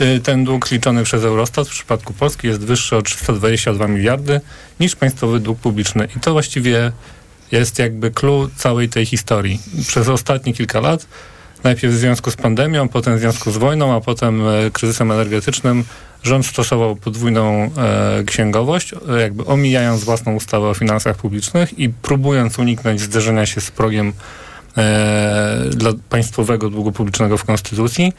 y, ten dług liczony przez Eurostat w przypadku Polski jest wyższy o 322 miliardy niż państwowy dług publiczny. I to właściwie jest jakby clue całej tej historii. Przez ostatnie kilka lat, najpierw w związku z pandemią, potem w związku z wojną, a potem e, kryzysem energetycznym, rząd stosował podwójną e, księgowość, e, jakby omijając własną ustawę o finansach publicznych i próbując uniknąć zderzenia się z progiem e, dla państwowego długu publicznego w Konstytucji,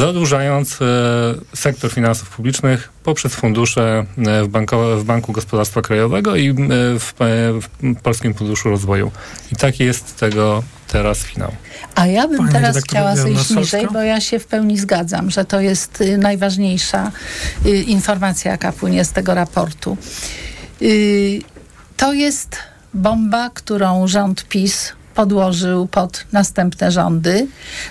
zadłużając e, sektor finansów publicznych poprzez fundusze e, w, banko, w Banku Gospodarstwa Krajowego i e, w, w Polskim Funduszu Rozwoju. I taki jest tego teraz finał. A ja bym Pani teraz chciała zejść niżej, bo ja się w pełni zgadzam, że to jest y, najważniejsza y, informacja, jaka płynie z tego raportu. Y, to jest bomba, którą rząd PiS podłożył pod następne rządy,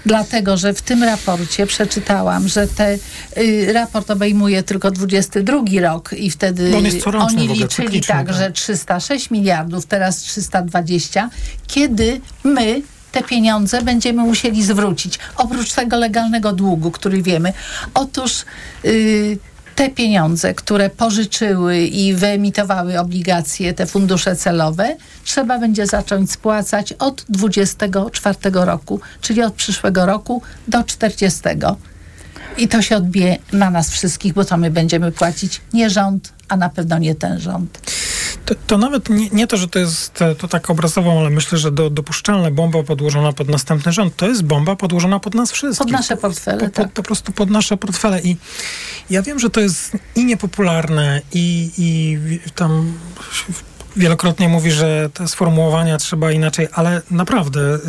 dlatego że w tym raporcie przeczytałam, że te, y, raport obejmuje tylko 22 rok i wtedy oni liczyli tak, tak, że 306 miliardów, teraz 320, kiedy my te pieniądze będziemy musieli zwrócić. Oprócz tego legalnego długu, który wiemy. Otóż yy, te pieniądze, które pożyczyły i wyemitowały obligacje, te fundusze celowe, trzeba będzie zacząć spłacać od 24 roku, czyli od przyszłego roku do 40. I to się odbije na nas wszystkich, bo to my będziemy płacić, nie rząd, a na pewno nie ten rząd. To, to nawet nie, nie, to, że to jest to tak obrazowo, ale myślę, że do, dopuszczalne bomba podłożona pod następny rząd, to jest bomba podłożona pod nas wszystkich. Pod nasze portfele, po, tak. po, po prostu pod nasze portfele. I ja wiem, że to jest i niepopularne, i, i tam wielokrotnie mówi, że te sformułowania trzeba inaczej, ale naprawdę y,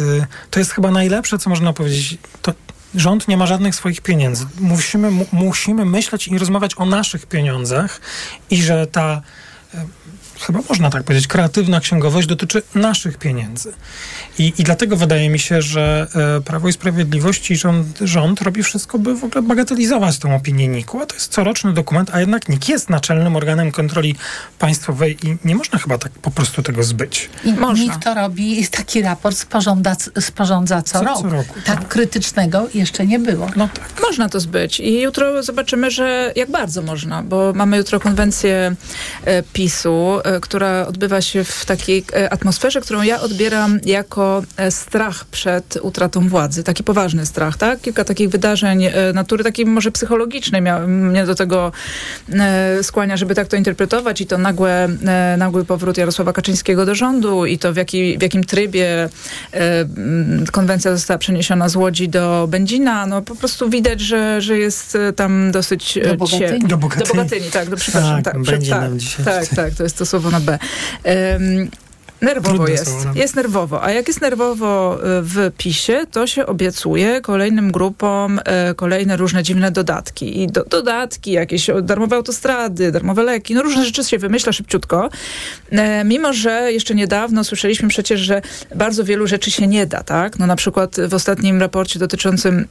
to jest chyba najlepsze, co można powiedzieć. To, rząd nie ma żadnych swoich pieniędzy. Musimy, musimy myśleć i rozmawiać o naszych pieniądzach i że ta chyba można tak powiedzieć, kreatywna księgowość dotyczy naszych pieniędzy. I, i dlatego wydaje mi się, że e, Prawo i Sprawiedliwość i rząd, rząd robi wszystko, by w ogóle bagatelizować tę opinię NIK-u, a to jest coroczny dokument, a jednak NIK jest naczelnym organem kontroli państwowej i nie można chyba tak po prostu tego zbyć. I można. NIK to robi, taki raport sporządza, sporządza co, co, rok. co roku. Tak, tak, krytycznego jeszcze nie było. No tak. Można to zbyć i jutro zobaczymy, że jak bardzo można, bo mamy jutro konwencję e, PiSu, która odbywa się w takiej e, atmosferze, którą ja odbieram jako e, strach przed utratą władzy. Taki poważny strach, tak? Kilka takich wydarzeń natury takiej może psychologicznej mnie do tego skłania, żeby tak to interpretować i to nagłe, nagły powrót Jarosława Kaczyńskiego do rządu i to w, jaki, w jakim trybie konwencja została przeniesiona z Łodzi do Będzina. No po prostu widać, że, że jest tam dosyć... Do Bogatyni. Do Bogatyni, do Bogatyni tak, do, przepraszam. Tak, tak, tak, tak, tak, to jest to słowo na B. Um, Nerwowo Trudne jest. No. Jest nerwowo. A jak jest nerwowo y, w PiSie, to się obiecuje kolejnym grupom e, kolejne różne dziwne dodatki. I do, dodatki, jakieś darmowe autostrady, darmowe leki, no różne rzeczy się wymyśla szybciutko. E, mimo, że jeszcze niedawno słyszeliśmy przecież, że bardzo wielu rzeczy się nie da, tak? No na przykład w ostatnim raporcie dotyczącym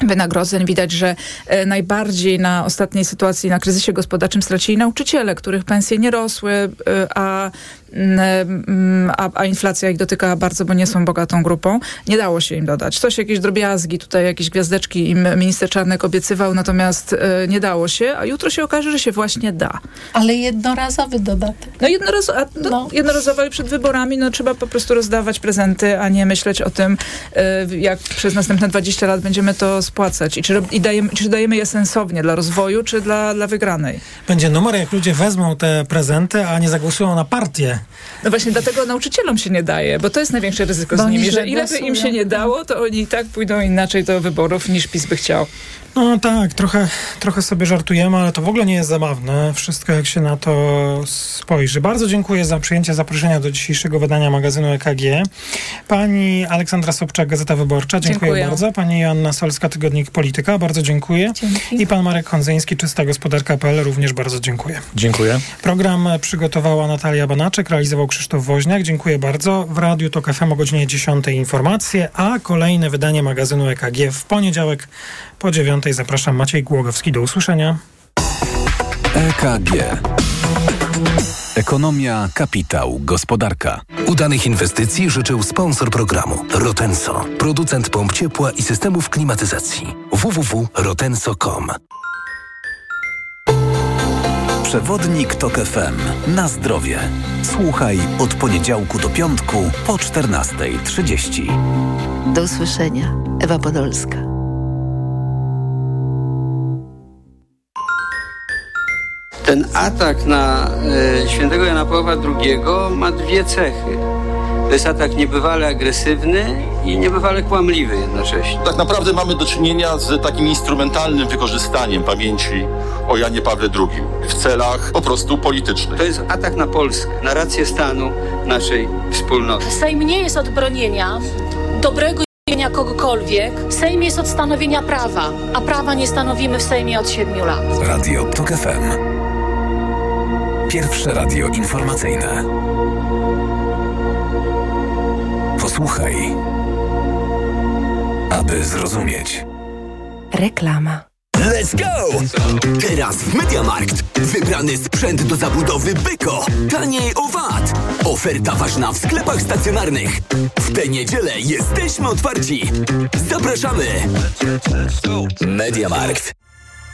wynagrodzeń. Widać, że e, najbardziej na ostatniej sytuacji, na kryzysie gospodarczym stracili nauczyciele, których pensje nie rosły, e, a Mm, a, a, inflacja ich dotyka bardzo, bo nie są bogatą grupą. Nie dało się im dodać. Coś, jakieś drobiazgi, tutaj jakieś gwiazdeczki im minister Czarnek obiecywał, natomiast e, nie dało się, a jutro się okaże, że się właśnie da. Ale jednorazowy dodatek. No, jednoraz, a, no, no. jednorazowo ale przed wyborami no, trzeba po prostu rozdawać prezenty, a nie myśleć o tym, e, jak przez następne 20 lat będziemy to spłacać. I czy, i dajemy, czy dajemy je sensownie dla rozwoju, czy dla, dla wygranej. Będzie numer, jak ludzie wezmą te prezenty, a nie zagłosują na partię no właśnie dlatego nauczycielom się nie daje, bo to jest największe ryzyko bo z nimi, że ile by im się nie dało, to oni i tak pójdą inaczej do wyborów niż PiS by chciał. No tak, trochę, trochę sobie żartujemy, ale to w ogóle nie jest zabawne. Wszystko jak się na to spojrzy. Bardzo dziękuję za przyjęcie zaproszenia do dzisiejszego wydania magazynu EKG. Pani Aleksandra Sobczak, Gazeta Wyborcza, dziękuję, dziękuję. bardzo. Pani Joanna Solska, Tygodnik Polityka, bardzo dziękuję. Dzięki. I pan Marek Hondzyński, Czysta Gospodarka.pl, również bardzo dziękuję. Dziękuję. Program przygotowała Natalia Banaczek, realizował Krzysztof Woźniak. Dziękuję bardzo. W Radiu TOK FM o godzinie 10 informacje, a kolejne wydanie magazynu EKG w poniedziałek po dziewiątej zapraszam Maciej Głogowski. Do usłyszenia. EKG. Ekonomia, kapitał, gospodarka. Udanych inwestycji życzył sponsor programu Rotenso, producent pomp ciepła i systemów klimatyzacji. www.rotenso.com Przewodnik TOK FM. Na zdrowie. Słuchaj od poniedziałku do piątku po 14.30. Do usłyszenia. Ewa Podolska. Ten atak na y, świętego Jana Pawła II ma dwie cechy. To jest atak niebywale agresywny i niebywale kłamliwy jednocześnie. Tak naprawdę mamy do czynienia z takim instrumentalnym wykorzystaniem pamięci o Janie Pawle II w celach po prostu politycznych. To jest atak na Polskę, na rację stanu naszej wspólnoty. Sejm nie jest od bronienia dobrego imienia kogokolwiek. Sejm jest od stanowienia prawa, a prawa nie stanowimy w Sejmie od siedmiu lat. Radio TOK FM. Pierwsze radio informacyjne. Posłuchaj, aby zrozumieć. Reklama. Let's go! Teraz w Mediamarkt. Wybrany sprzęt do zabudowy Byko. Taniej o VAT. Oferta ważna w sklepach stacjonarnych. W tę niedzielę jesteśmy otwarci. Zapraszamy! Mediamarkt.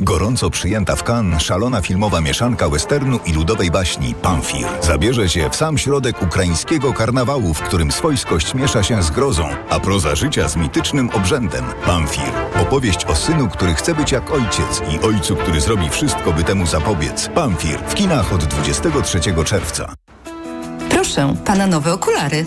Gorąco przyjęta w Cannes szalona filmowa mieszanka westernu i ludowej baśni Pamfir zabierze się w sam środek ukraińskiego karnawału, w którym swojskość miesza się z grozą, a proza życia z mitycznym obrzędem. Pamfir. Opowieść o synu, który chce być jak ojciec i ojcu, który zrobi wszystko, by temu zapobiec. Pamfir. W kinach od 23 czerwca. Proszę, pana nowe okulary.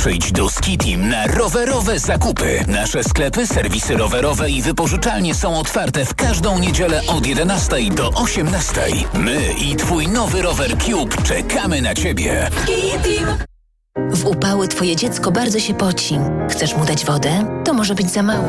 Przyjdź do Skitim na rowerowe zakupy. Nasze sklepy, serwisy rowerowe i wypożyczalnie są otwarte w każdą niedzielę od 11 do 18. My i twój nowy rower Cube czekamy na ciebie. W upały twoje dziecko bardzo się poci. Chcesz mu dać wodę? To może być za mało.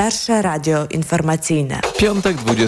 Pierwsze radio informacyjne. Piątek 20.